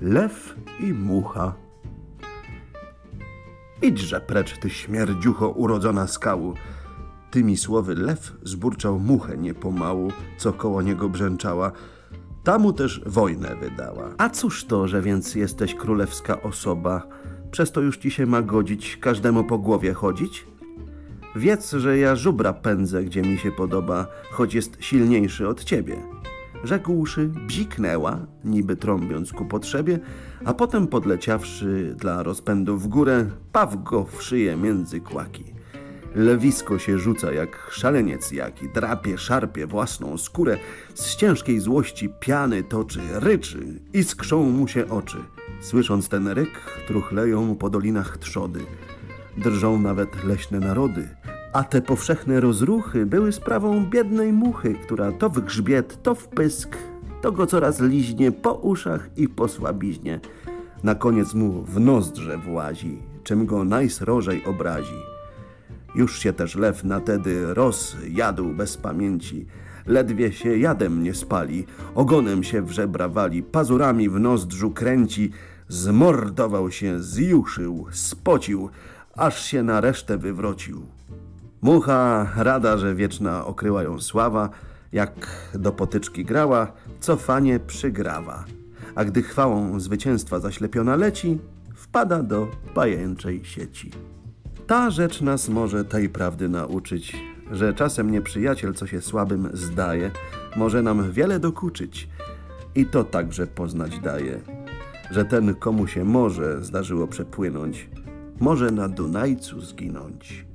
lew i mucha. Idźże precz, ty śmierdziucho urodzona skału. Tymi słowy lew zburczał muchę niepomału, co koło niego brzęczała. Ta mu też wojnę wydała. A cóż to, że więc jesteś królewska osoba? Przez to już ci się ma godzić każdemu po głowie chodzić? Wiedz, że ja żubra pędzę, gdzie mi się podoba, choć jest silniejszy od ciebie. Rzekłszy, bziknęła, niby trąbiąc ku potrzebie, a potem podleciawszy dla rozpędu w górę, paw go w szyję między kłaki. Lewisko się rzuca jak szaleniec jaki, drapie, szarpie własną skórę, z ciężkiej złości piany toczy, ryczy, iskrzą mu się oczy. Słysząc ten ryk, truchleją po dolinach trzody. Drżą nawet leśne narody, a te powszechne rozruchy były sprawą biednej muchy, która to w grzbiet, to w pysk, to go coraz liźnie po uszach i po słabiźnie. Na koniec mu w nozdrze włazi, czym go najsrożej obrazi. Już się też lew na tedy rozjadł bez pamięci. Ledwie się jadem nie spali, ogonem się w żebra wali, pazurami w nozdrzu kręci, zmordował się, zjuszył, spocił, aż się na resztę wywrócił. Mucha rada, że wieczna okryła ją sława, jak do potyczki grała, cofanie przygrawa. A gdy chwałą zwycięstwa zaślepiona leci, wpada do pajęczej sieci. Ta rzecz nas może tej prawdy nauczyć, że czasem nieprzyjaciel, co się słabym zdaje, może nam wiele dokuczyć. I to także poznać daje, że ten, komu się może zdarzyło przepłynąć, może na Dunajcu zginąć.